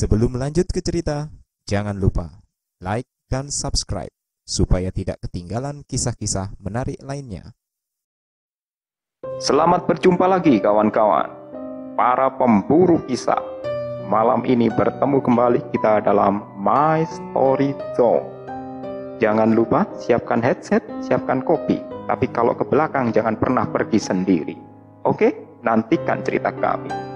Sebelum lanjut ke cerita, jangan lupa like dan subscribe supaya tidak ketinggalan kisah-kisah menarik lainnya. Selamat berjumpa lagi kawan-kawan, para pemburu kisah. Malam ini bertemu kembali kita dalam My Story Zone. Jangan lupa siapkan headset, siapkan kopi. Tapi kalau ke belakang jangan pernah pergi sendiri. Oke, nantikan cerita kami.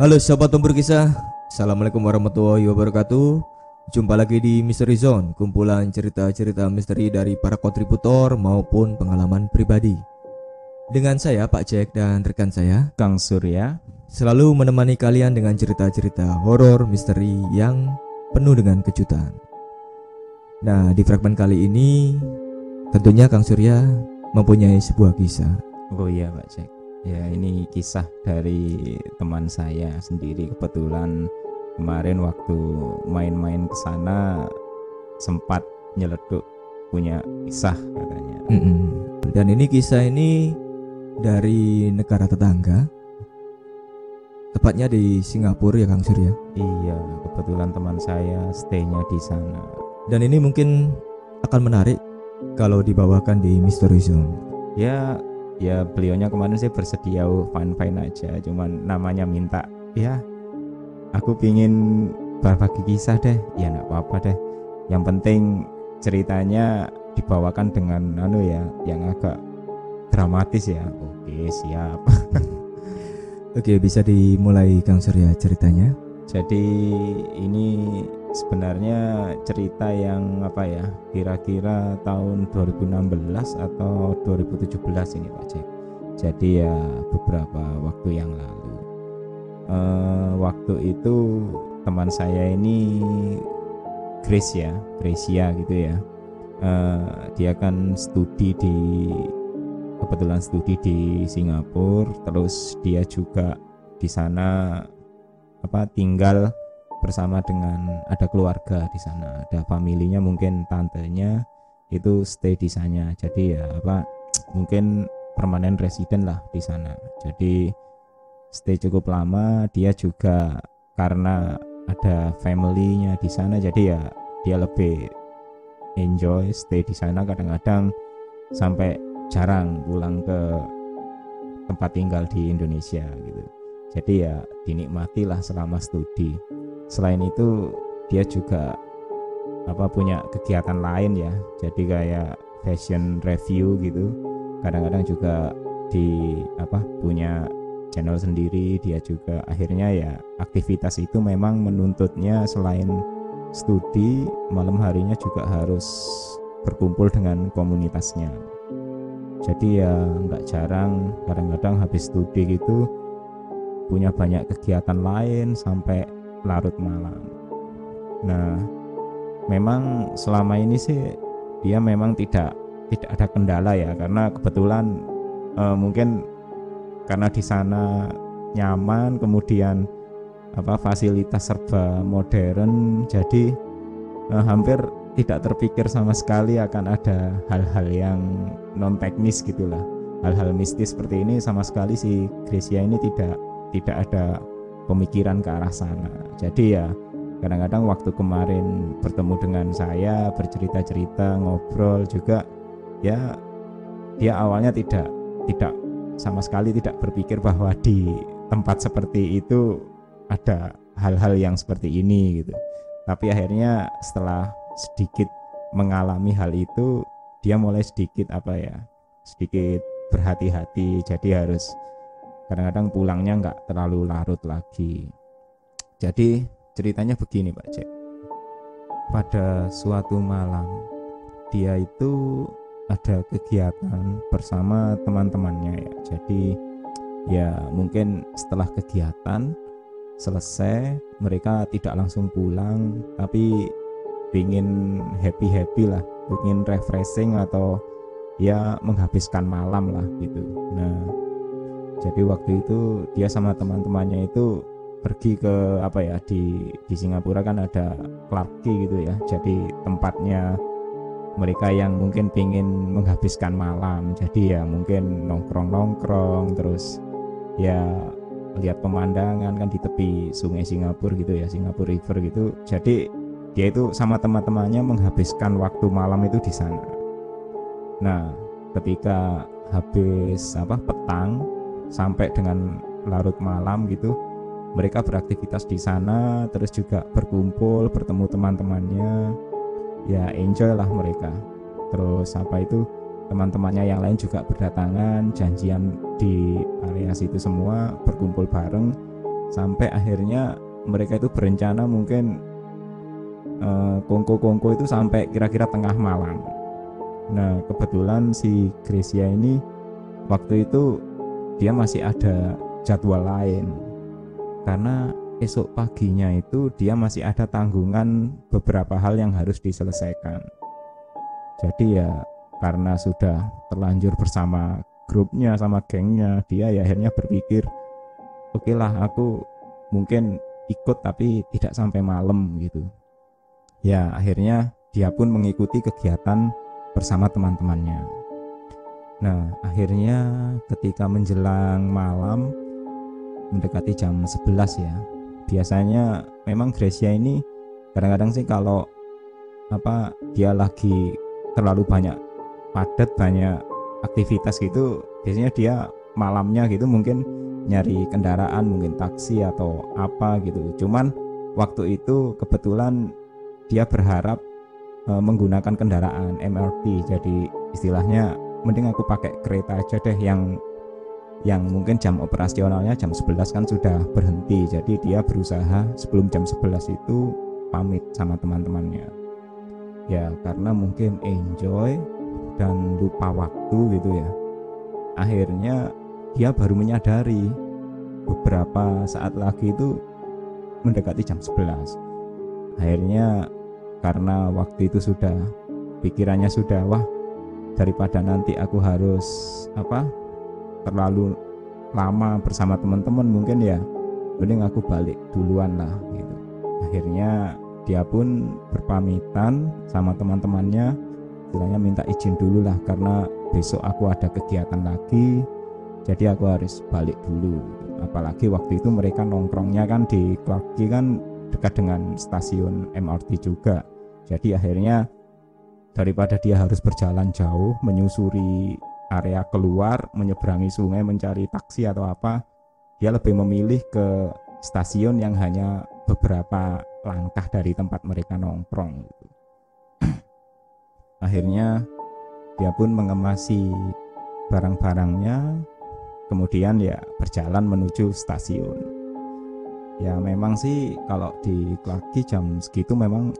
Halo sahabat pemburu kisah. Assalamualaikum warahmatullahi wabarakatuh. Jumpa lagi di Misteri Zone Kumpulan cerita-cerita misteri dari para kontributor maupun pengalaman pribadi. Dengan saya Pak Jack dan rekan saya Kang Surya. Selalu menemani kalian dengan cerita-cerita horor misteri yang penuh dengan kejutan. Nah di fragmen kali ini Tentunya Kang Surya mempunyai sebuah kisah. Oh iya Pak Jack Ya ini kisah dari teman saya sendiri. Kebetulan kemarin waktu main-main ke sana sempat nyeleduk punya kisah katanya. Dan ini kisah ini dari negara tetangga. Tepatnya di Singapura ya Kang Surya Iya, kebetulan teman saya stay-nya di sana. Dan ini mungkin akan menarik kalau dibawakan di Mystery Zone. Ya, ya beliaunya kemarin sih bersedia fine-fine aja, cuman namanya minta, ya aku pingin berbagi kisah deh, ya nggak apa-apa deh. Yang penting ceritanya dibawakan dengan anu ya, yang agak dramatis ya. Oke, siap. Oke bisa dimulai Kang Surya ceritanya Jadi ini sebenarnya cerita yang apa ya kira-kira tahun 2016 atau 2017 ini Pak Jack. Jadi ya beberapa waktu yang lalu. Eh, waktu itu teman saya ini Grace ya, Gracia gitu ya. Eh, dia kan studi di kebetulan studi di Singapura, terus dia juga di sana apa tinggal bersama dengan ada keluarga di sana ada familinya mungkin tantenya itu stay di sana. Jadi ya apa mungkin permanen resident lah di sana. Jadi stay cukup lama dia juga karena ada familynya di sana jadi ya dia lebih enjoy stay di sana. Kadang-kadang sampai jarang pulang ke tempat tinggal di Indonesia gitu. Jadi ya dinikmatilah selama studi selain itu dia juga apa punya kegiatan lain ya. Jadi kayak fashion review gitu. Kadang-kadang juga di apa punya channel sendiri. Dia juga akhirnya ya aktivitas itu memang menuntutnya selain studi malam harinya juga harus berkumpul dengan komunitasnya. Jadi ya nggak jarang kadang-kadang habis studi gitu punya banyak kegiatan lain sampai larut malam. Nah, memang selama ini sih dia memang tidak tidak ada kendala ya karena kebetulan eh, mungkin karena di sana nyaman kemudian apa fasilitas serba modern jadi eh, hampir tidak terpikir sama sekali akan ada hal-hal yang non teknis gitulah hal-hal mistis seperti ini sama sekali si Gracia ini tidak tidak ada pemikiran ke arah sana. Jadi ya kadang-kadang waktu kemarin bertemu dengan saya bercerita-cerita ngobrol juga ya dia awalnya tidak tidak sama sekali tidak berpikir bahwa di tempat seperti itu ada hal-hal yang seperti ini gitu. Tapi akhirnya setelah sedikit mengalami hal itu dia mulai sedikit apa ya sedikit berhati-hati jadi harus kadang-kadang pulangnya nggak terlalu larut lagi. Jadi ceritanya begini Pak Cek. Pada suatu malam dia itu ada kegiatan bersama teman-temannya ya. Jadi ya mungkin setelah kegiatan selesai mereka tidak langsung pulang tapi ingin happy happy lah ingin refreshing atau ya menghabiskan malam lah gitu. Nah jadi waktu itu dia sama teman-temannya itu pergi ke apa ya di di Singapura kan ada Clarke gitu ya. Jadi tempatnya mereka yang mungkin pingin menghabiskan malam. Jadi ya mungkin nongkrong-nongkrong terus ya lihat pemandangan kan di tepi sungai Singapura gitu ya Singapura River gitu. Jadi dia itu sama teman-temannya menghabiskan waktu malam itu di sana. Nah ketika habis apa petang sampai dengan larut malam gitu. Mereka beraktivitas di sana terus juga berkumpul bertemu teman-temannya. Ya enjoy lah mereka. Terus apa itu? Teman-temannya yang lain juga berdatangan janjian di area situ semua berkumpul bareng. Sampai akhirnya mereka itu berencana mungkin eh, kongko-kongko itu sampai kira-kira tengah malam. Nah kebetulan si Gracia ini waktu itu dia masih ada jadwal lain. Karena esok paginya itu dia masih ada tanggungan beberapa hal yang harus diselesaikan. Jadi ya karena sudah terlanjur bersama grupnya sama gengnya dia ya akhirnya berpikir oke okay lah aku mungkin ikut tapi tidak sampai malam gitu. Ya akhirnya dia pun mengikuti kegiatan bersama teman-temannya nah akhirnya ketika menjelang malam mendekati jam 11 ya biasanya memang Gracia ini kadang-kadang sih kalau apa dia lagi terlalu banyak padat banyak aktivitas gitu biasanya dia malamnya gitu mungkin nyari kendaraan mungkin taksi atau apa gitu. Cuman waktu itu kebetulan dia berharap e, menggunakan kendaraan MRT jadi istilahnya mending aku pakai kereta aja deh yang yang mungkin jam operasionalnya jam 11 kan sudah berhenti. Jadi dia berusaha sebelum jam 11 itu pamit sama teman-temannya. Ya karena mungkin enjoy dan lupa waktu gitu ya. Akhirnya dia baru menyadari beberapa saat lagi itu mendekati jam 11 akhirnya karena waktu itu sudah pikirannya sudah wah daripada nanti aku harus apa terlalu lama bersama teman-teman mungkin ya. Mending aku balik duluan lah gitu. Akhirnya dia pun berpamitan sama teman-temannya. Istilahnya minta izin dulu lah karena besok aku ada kegiatan lagi. Jadi aku harus balik dulu apalagi waktu itu mereka nongkrongnya kan di Clark kan dekat dengan stasiun MRT juga. Jadi akhirnya daripada dia harus berjalan jauh menyusuri area keluar menyeberangi sungai mencari taksi atau apa dia lebih memilih ke stasiun yang hanya beberapa langkah dari tempat mereka nongkrong gitu. Akhirnya dia pun mengemasi barang-barangnya kemudian ya berjalan menuju stasiun. Ya memang sih kalau di Clarky jam segitu memang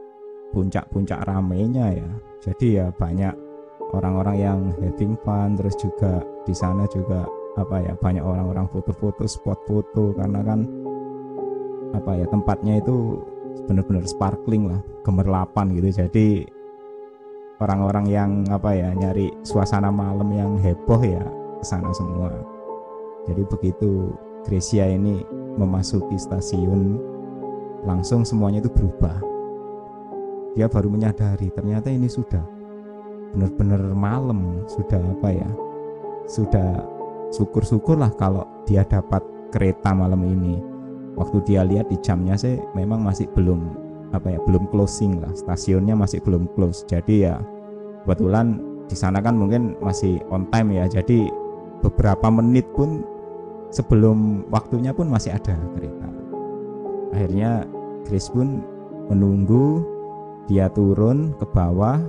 puncak-puncak ramenya ya jadi ya banyak orang-orang yang having fun terus juga di sana juga apa ya banyak orang-orang foto-foto spot foto karena kan apa ya tempatnya itu benar-benar sparkling lah gemerlapan gitu jadi orang-orang yang apa ya nyari suasana malam yang heboh ya sana semua. Jadi begitu Gracia ini memasuki stasiun langsung semuanya itu berubah. Dia baru menyadari ternyata ini sudah benar-benar malam, sudah apa ya? Sudah syukur-syukurlah kalau dia dapat kereta malam ini. Waktu dia lihat di jamnya sih memang masih belum apa ya belum closing lah stasiunnya masih belum close jadi ya kebetulan di sana kan mungkin masih on time ya jadi beberapa menit pun sebelum waktunya pun masih ada kereta akhirnya Chris pun menunggu dia turun ke bawah.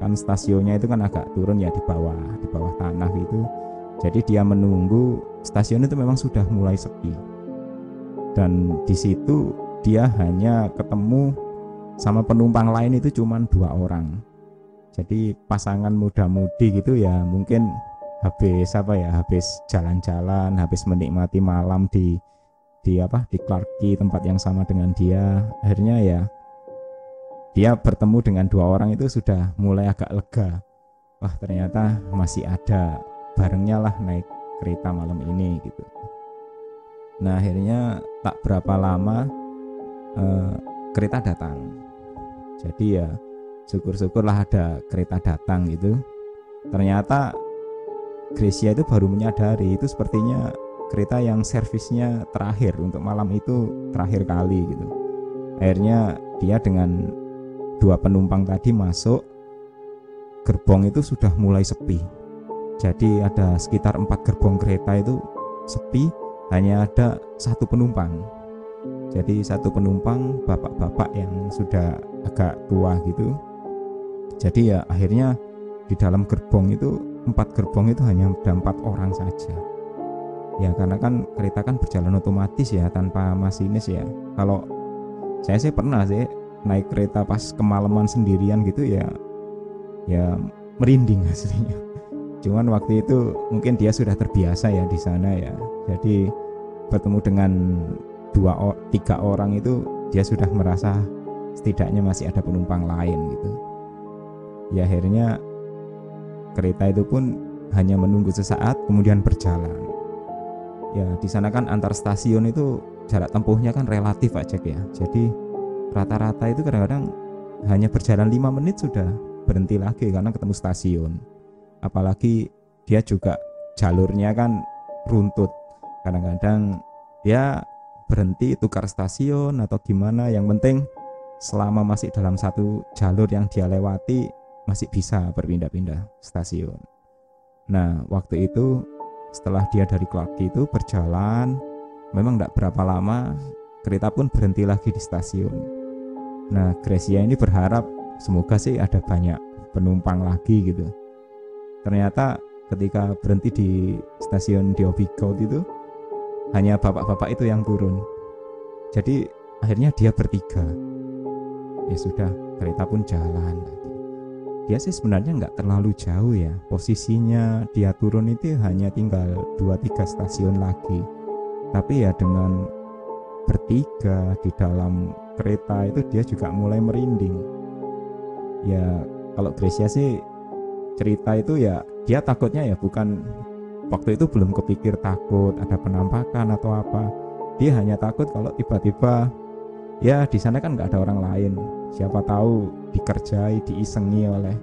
Kan stasiunnya itu kan agak turun ya di bawah di bawah tanah gitu. Jadi dia menunggu stasiun itu memang sudah mulai sepi. Dan di situ dia hanya ketemu sama penumpang lain itu cuma dua orang. Jadi pasangan muda-mudi gitu ya mungkin habis apa ya habis jalan-jalan habis menikmati malam di di apa di Clarky tempat yang sama dengan dia. Akhirnya ya dia bertemu dengan dua orang itu sudah mulai agak lega. Wah ternyata masih ada barengnya lah naik kereta malam ini gitu. Nah akhirnya tak berapa lama eh, kereta datang. Jadi ya syukur-syukurlah ada kereta datang gitu. Ternyata Gracia itu baru menyadari itu sepertinya kereta yang servisnya terakhir untuk malam itu terakhir kali gitu. Akhirnya dia dengan dua penumpang tadi masuk gerbong itu sudah mulai sepi. Jadi ada sekitar empat gerbong kereta itu sepi hanya ada satu penumpang. Jadi satu penumpang bapak-bapak yang sudah agak tua gitu. Jadi ya akhirnya di dalam gerbong itu empat gerbong itu hanya ada empat orang saja. Ya karena kan kereta kan berjalan otomatis ya tanpa masinis ya. Kalau saya sih pernah sih naik kereta pas kemalaman sendirian gitu ya ya merinding aslinya. Cuman waktu itu mungkin dia sudah terbiasa ya di sana ya. Jadi bertemu dengan dua tiga orang itu dia sudah merasa setidaknya masih ada penumpang lain gitu. Ya akhirnya kereta itu pun hanya menunggu sesaat kemudian berjalan. Ya di sana kan antar stasiun itu jarak tempuhnya kan relatif aja ya. Jadi rata-rata itu kadang-kadang hanya berjalan lima menit sudah berhenti lagi karena ketemu stasiun. Apalagi dia juga jalurnya kan runtut. Kadang-kadang ya berhenti tukar stasiun atau gimana. Yang penting selama masih dalam satu jalur yang dia lewati masih bisa berpindah-pindah stasiun. Nah waktu itu setelah dia dari Clark itu berjalan memang tidak berapa lama kereta pun berhenti lagi di stasiun nah Gracia ini berharap semoga sih ada banyak penumpang lagi gitu. Ternyata ketika berhenti di stasiun di Obigot itu hanya bapak-bapak itu yang turun. Jadi akhirnya dia bertiga. Ya sudah kereta pun jalan. Dia sih sebenarnya nggak terlalu jauh ya. Posisinya dia turun itu hanya tinggal 2-3 stasiun lagi. Tapi ya dengan bertiga di dalam kereta itu dia juga mulai merinding. Ya kalau Gracia sih cerita itu ya dia takutnya ya bukan waktu itu belum kepikir takut ada penampakan atau apa. Dia hanya takut kalau tiba-tiba ya di sana kan nggak ada orang lain. Siapa tahu dikerjai diisengi oleh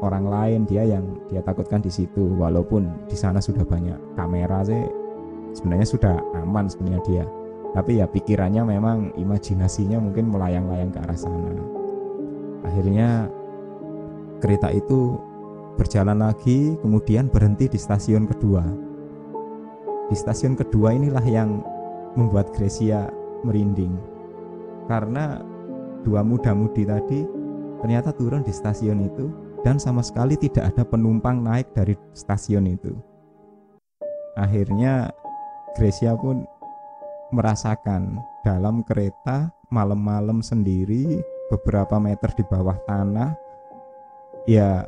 orang lain dia yang dia takutkan di situ. Walaupun di sana sudah banyak kamera sih sebenarnya sudah aman sebenarnya dia tapi ya pikirannya memang imajinasinya mungkin melayang-layang ke arah sana. Akhirnya kereta itu berjalan lagi kemudian berhenti di stasiun kedua. Di stasiun kedua inilah yang membuat Gracia merinding. Karena dua muda-mudi tadi ternyata turun di stasiun itu dan sama sekali tidak ada penumpang naik dari stasiun itu. Akhirnya Gracia pun merasakan dalam kereta malam-malam sendiri beberapa meter di bawah tanah ya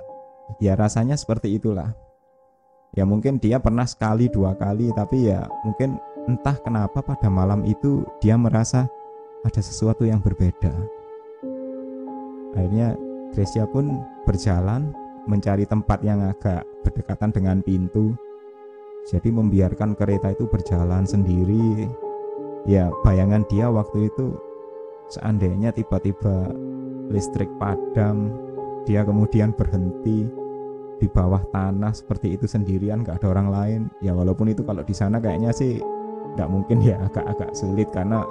ya rasanya seperti itulah. Ya mungkin dia pernah sekali dua kali tapi ya mungkin entah kenapa pada malam itu dia merasa ada sesuatu yang berbeda. Akhirnya Gracia pun berjalan mencari tempat yang agak berdekatan dengan pintu. Jadi membiarkan kereta itu berjalan sendiri ya bayangan dia waktu itu seandainya tiba-tiba listrik padam dia kemudian berhenti di bawah tanah seperti itu sendirian gak ada orang lain. Ya walaupun itu kalau di sana kayaknya sih nggak mungkin ya agak-agak sulit karena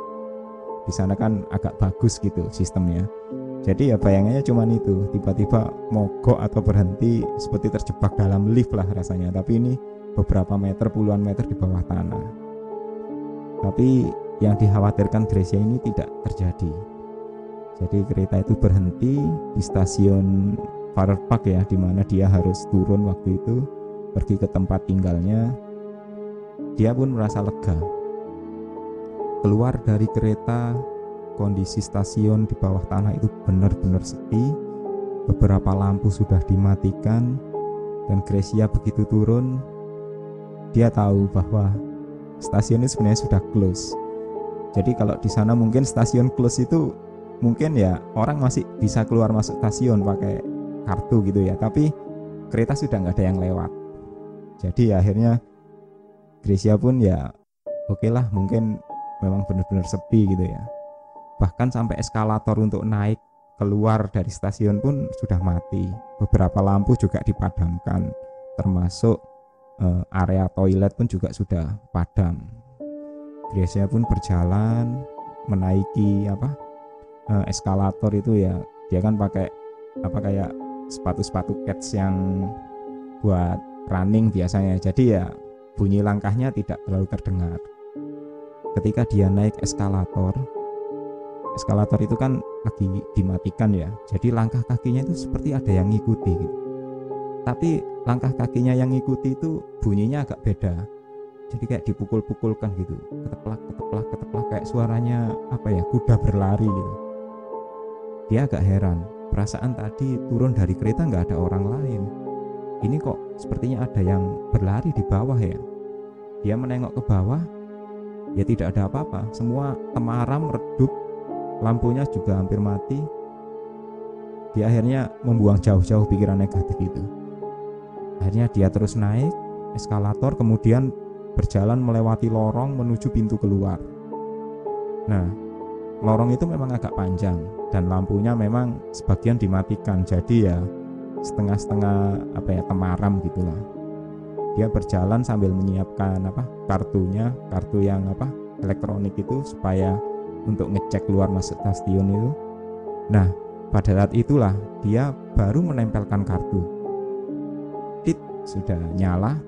di sana kan agak bagus gitu sistemnya. Jadi ya bayangannya cuma itu tiba-tiba mogok atau berhenti seperti terjebak dalam lift lah rasanya. Tapi ini beberapa meter puluhan meter di bawah tanah. Tapi yang dikhawatirkan Gracia ini tidak terjadi. Jadi kereta itu berhenti di stasiun Park ya di mana dia harus turun waktu itu pergi ke tempat tinggalnya. Dia pun merasa lega. Keluar dari kereta kondisi stasiun di bawah tanah itu benar-benar sepi. Beberapa lampu sudah dimatikan dan Gracia begitu turun dia tahu bahwa stasiun ini sebenarnya sudah close jadi kalau di sana mungkin stasiun close itu mungkin ya orang masih bisa keluar masuk stasiun pakai kartu gitu ya tapi kereta sudah nggak ada yang lewat jadi ya, akhirnya Gracia pun ya oke okay lah mungkin memang benar-benar sepi gitu ya bahkan sampai eskalator untuk naik keluar dari stasiun pun sudah mati. Beberapa lampu juga dipadamkan, termasuk eh, area toilet pun juga sudah padam. Gracia pun berjalan menaiki apa eh, eskalator itu ya dia kan pakai apa kayak sepatu-sepatu cats yang buat running biasanya. Jadi ya bunyi langkahnya tidak terlalu terdengar. Ketika dia naik eskalator eskalator itu kan lagi dimatikan ya. Jadi langkah kakinya itu seperti ada yang ngikuti gitu. tapi langkah kakinya yang ngikuti itu bunyinya agak beda jadi kayak dipukul-pukulkan gitu. Keteplak keteplak keteplak kayak suaranya apa ya kuda berlari gitu. Dia agak heran perasaan tadi turun dari kereta nggak ada orang lain. Ini kok sepertinya ada yang berlari di bawah ya? Dia menengok ke bawah ya tidak ada apa-apa. Semua temaram redup lampunya juga hampir mati. Dia akhirnya membuang jauh-jauh pikiran negatif itu. Akhirnya dia terus naik eskalator kemudian berjalan melewati lorong menuju pintu keluar. Nah lorong itu memang agak panjang dan lampunya memang sebagian dimatikan. Jadi ya setengah-setengah apa ya temaram gitulah. Dia berjalan sambil menyiapkan apa kartunya kartu yang apa elektronik itu supaya untuk ngecek keluar masuk stasiun itu. Nah pada saat itulah dia baru menempelkan kartu. Tit sudah nyala.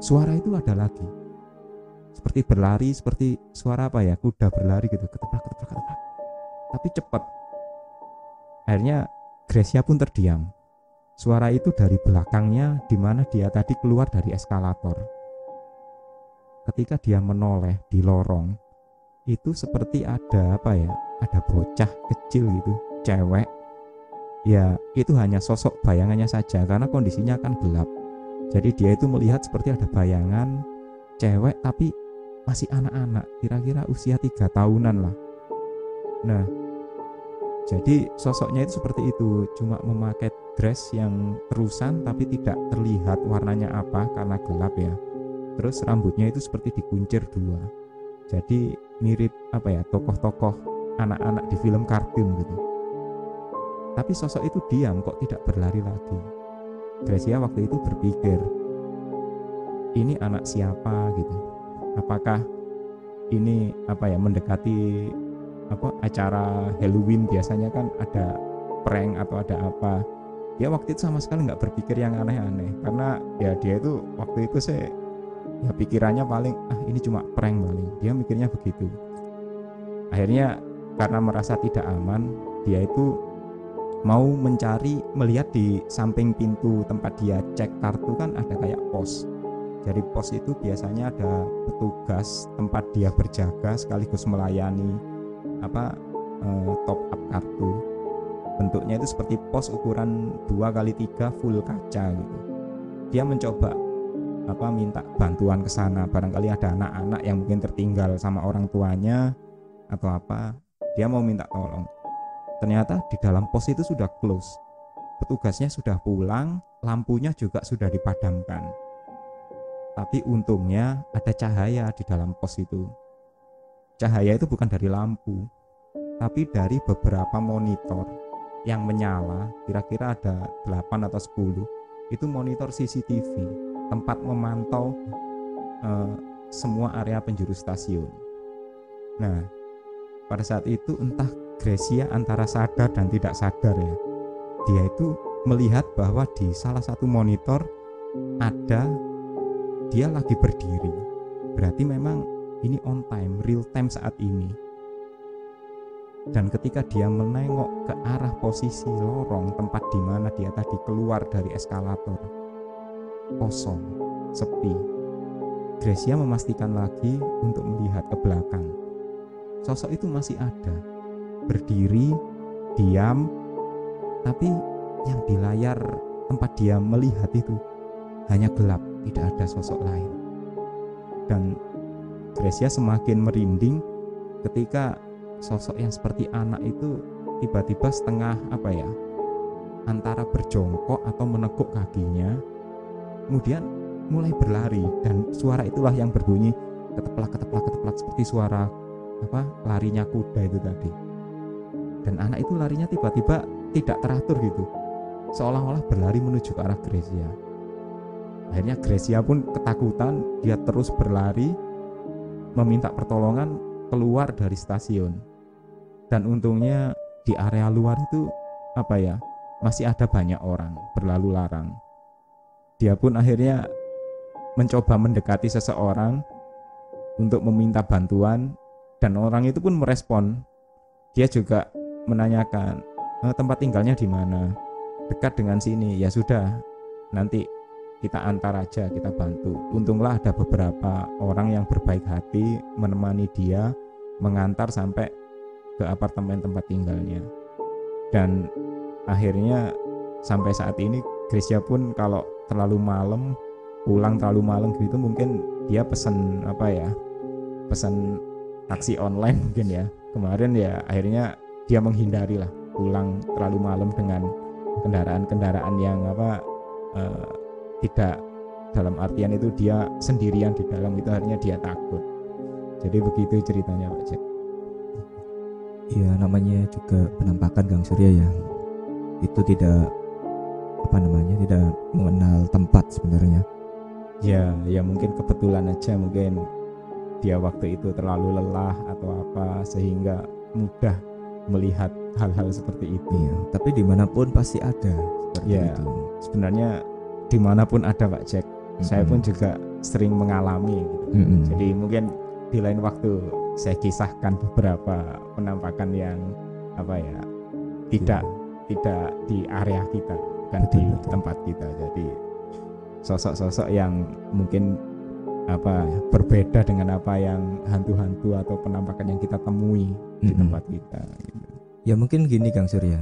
Suara itu ada lagi seperti berlari seperti suara apa ya kuda berlari gitu keteprak keteprak keteprak tapi cepat akhirnya Gracia pun terdiam Suara itu dari belakangnya di mana dia tadi keluar dari eskalator. Ketika dia menoleh di lorong, itu seperti ada apa ya? Ada bocah kecil gitu, cewek. Ya, itu hanya sosok bayangannya saja karena kondisinya kan gelap. Jadi dia itu melihat seperti ada bayangan cewek tapi masih anak-anak, kira-kira usia tiga tahunan lah. Nah, jadi sosoknya itu seperti itu, cuma memakai dress yang terusan tapi tidak terlihat warnanya apa karena gelap ya. Terus rambutnya itu seperti dikuncir dua. Jadi mirip apa ya tokoh-tokoh anak-anak di film kartun gitu. Tapi sosok itu diam kok tidak berlari lagi. Gracia waktu itu berpikir, ini anak siapa? gitu? Apakah ini apa ya mendekati apa acara Halloween biasanya kan ada prank atau ada apa? Dia waktu itu sama sekali nggak berpikir yang aneh-aneh karena ya dia itu waktu itu saya ya pikirannya paling ah ini cuma prank paling. Dia mikirnya begitu. Akhirnya karena merasa tidak aman dia itu mau mencari melihat di samping pintu tempat dia cek kartu kan ada kayak pos jadi pos itu biasanya ada petugas tempat dia berjaga sekaligus melayani apa eh, top up kartu. Bentuknya itu seperti pos ukuran 2 kali 3 full kaca gitu. Dia mencoba apa minta bantuan ke sana. Barangkali ada anak-anak yang mungkin tertinggal sama orang tuanya atau apa dia mau minta tolong. Ternyata di dalam pos itu sudah close. Petugasnya sudah pulang lampunya juga sudah dipadamkan tapi untungnya ada cahaya di dalam pos itu Cahaya itu bukan dari lampu, tapi dari beberapa monitor yang menyala, kira-kira ada 8 atau 10. Itu monitor CCTV, tempat memantau uh, semua area penjuru stasiun. Nah, pada saat itu entah Gracia antara sadar dan tidak sadar ya. Dia itu melihat bahwa di salah satu monitor ada dia lagi berdiri. Berarti memang ini on time, real time saat ini. Dan ketika dia menengok ke arah posisi lorong tempat di mana dia tadi keluar dari eskalator, kosong, sepi. Gracia memastikan lagi untuk melihat ke belakang. Sosok itu masih ada, berdiri, diam, tapi yang di layar tempat dia melihat itu hanya gelap, tidak ada sosok lain. Dan Gracia semakin merinding ketika sosok yang seperti anak itu tiba-tiba setengah apa ya antara berjongkok atau menekuk kakinya kemudian mulai berlari. Dan suara itulah yang berbunyi keteplak keteplak keteplak seperti suara apa larinya kuda itu tadi. Dan anak itu larinya tiba-tiba tidak teratur gitu. Seolah-olah berlari menuju ke arah Gracia akhirnya Gracia pun ketakutan dia terus berlari meminta pertolongan keluar dari stasiun. Dan untungnya di area luar itu apa ya masih ada banyak orang berlalu larang. Dia pun akhirnya mencoba mendekati seseorang untuk meminta bantuan dan orang itu pun merespon. Dia juga menanyakan e, tempat tinggalnya di mana? Dekat dengan sini. Ya sudah nanti kita antar aja kita bantu. Untunglah ada beberapa orang yang berbaik hati menemani dia mengantar sampai ke apartemen tempat tinggalnya. Dan akhirnya sampai saat ini Gracia pun kalau terlalu malam pulang terlalu malam gitu mungkin dia pesan apa ya pesan taksi online mungkin ya. Kemarin ya akhirnya dia menghindari lah pulang terlalu malam dengan kendaraan-kendaraan yang apa uh, tidak dalam artian itu dia sendirian di dalam itu akhirnya dia takut. Jadi begitu ceritanya Pak Jack. Iya namanya juga penampakan Kang Surya ya. Itu tidak apa namanya tidak mengenal tempat sebenarnya. Ya ya mungkin kebetulan aja mungkin dia waktu itu terlalu lelah atau apa sehingga mudah melihat hal-hal seperti itu. Iya tapi di mana pun pasti ada seperti ya itu. sebenarnya di mana pun ada Pak Jack saya pun juga sering mengalami gitu. Mm-mm. jadi mungkin di lain waktu saya kisahkan beberapa penampakan yang apa ya tidak tidak di area kita bukan Betul, di betul. tempat kita jadi sosok-sosok yang mungkin apa berbeda dengan apa yang hantu-hantu atau penampakan yang kita temui di Mm-mm. tempat kita gitu. ya mungkin gini Kang Surya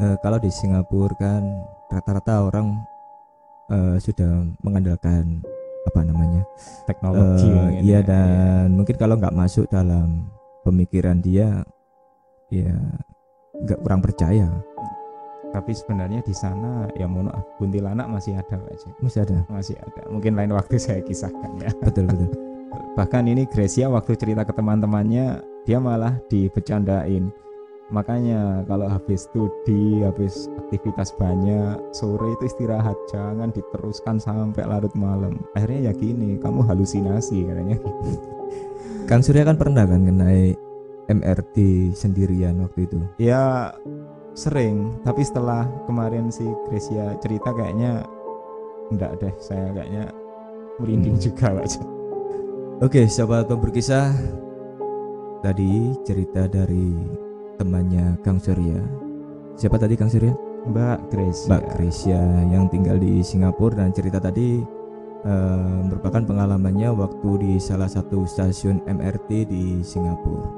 Eh, kalau di Singapura kan rata-rata orang eh, sudah mengandalkan apa namanya teknologi mungkin iya ya. dan mungkin kalau nggak masuk dalam pemikiran dia ya nggak kurang percaya. Tapi sebenarnya di sana ya maaf kuntilanak masih ada masih ada. Masih ada. Mungkin lain waktu saya kisahkan ya. Betul betul. Bahkan ini Gracia waktu cerita ke teman-temannya dia malah dibecandain makanya kalau habis studi habis aktivitas banyak sore itu istirahat jangan diteruskan sampai larut malam akhirnya ya gini kamu halusinasi katanya Kang Surya kan pernah kan naik MRT sendirian waktu itu ya sering tapi setelah kemarin si Gracia cerita kayaknya enggak deh saya kayaknya merinding Hmm. juga Jack. Oke, sahabat berkisah. Tadi cerita dari temannya Kang Surya. Siapa tadi Kang Surya? Mbak Gracia Mbak Krisya yang tinggal di Singapura dan cerita tadi eh, merupakan pengalamannya waktu di salah satu stasiun MRT di Singapura.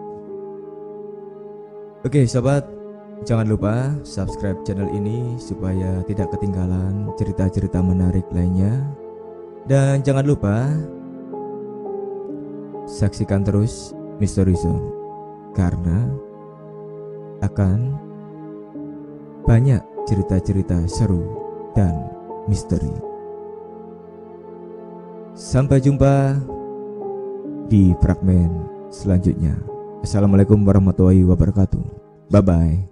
Oke, sahabat, jangan lupa subscribe channel ini supaya tidak ketinggalan cerita-cerita menarik lainnya. Dan jangan lupa saksikan terus Mystery Zone karena akan banyak cerita-cerita seru dan misteri. Sampai jumpa di fragmen selanjutnya. Assalamualaikum warahmatullahi wabarakatuh. Bye bye.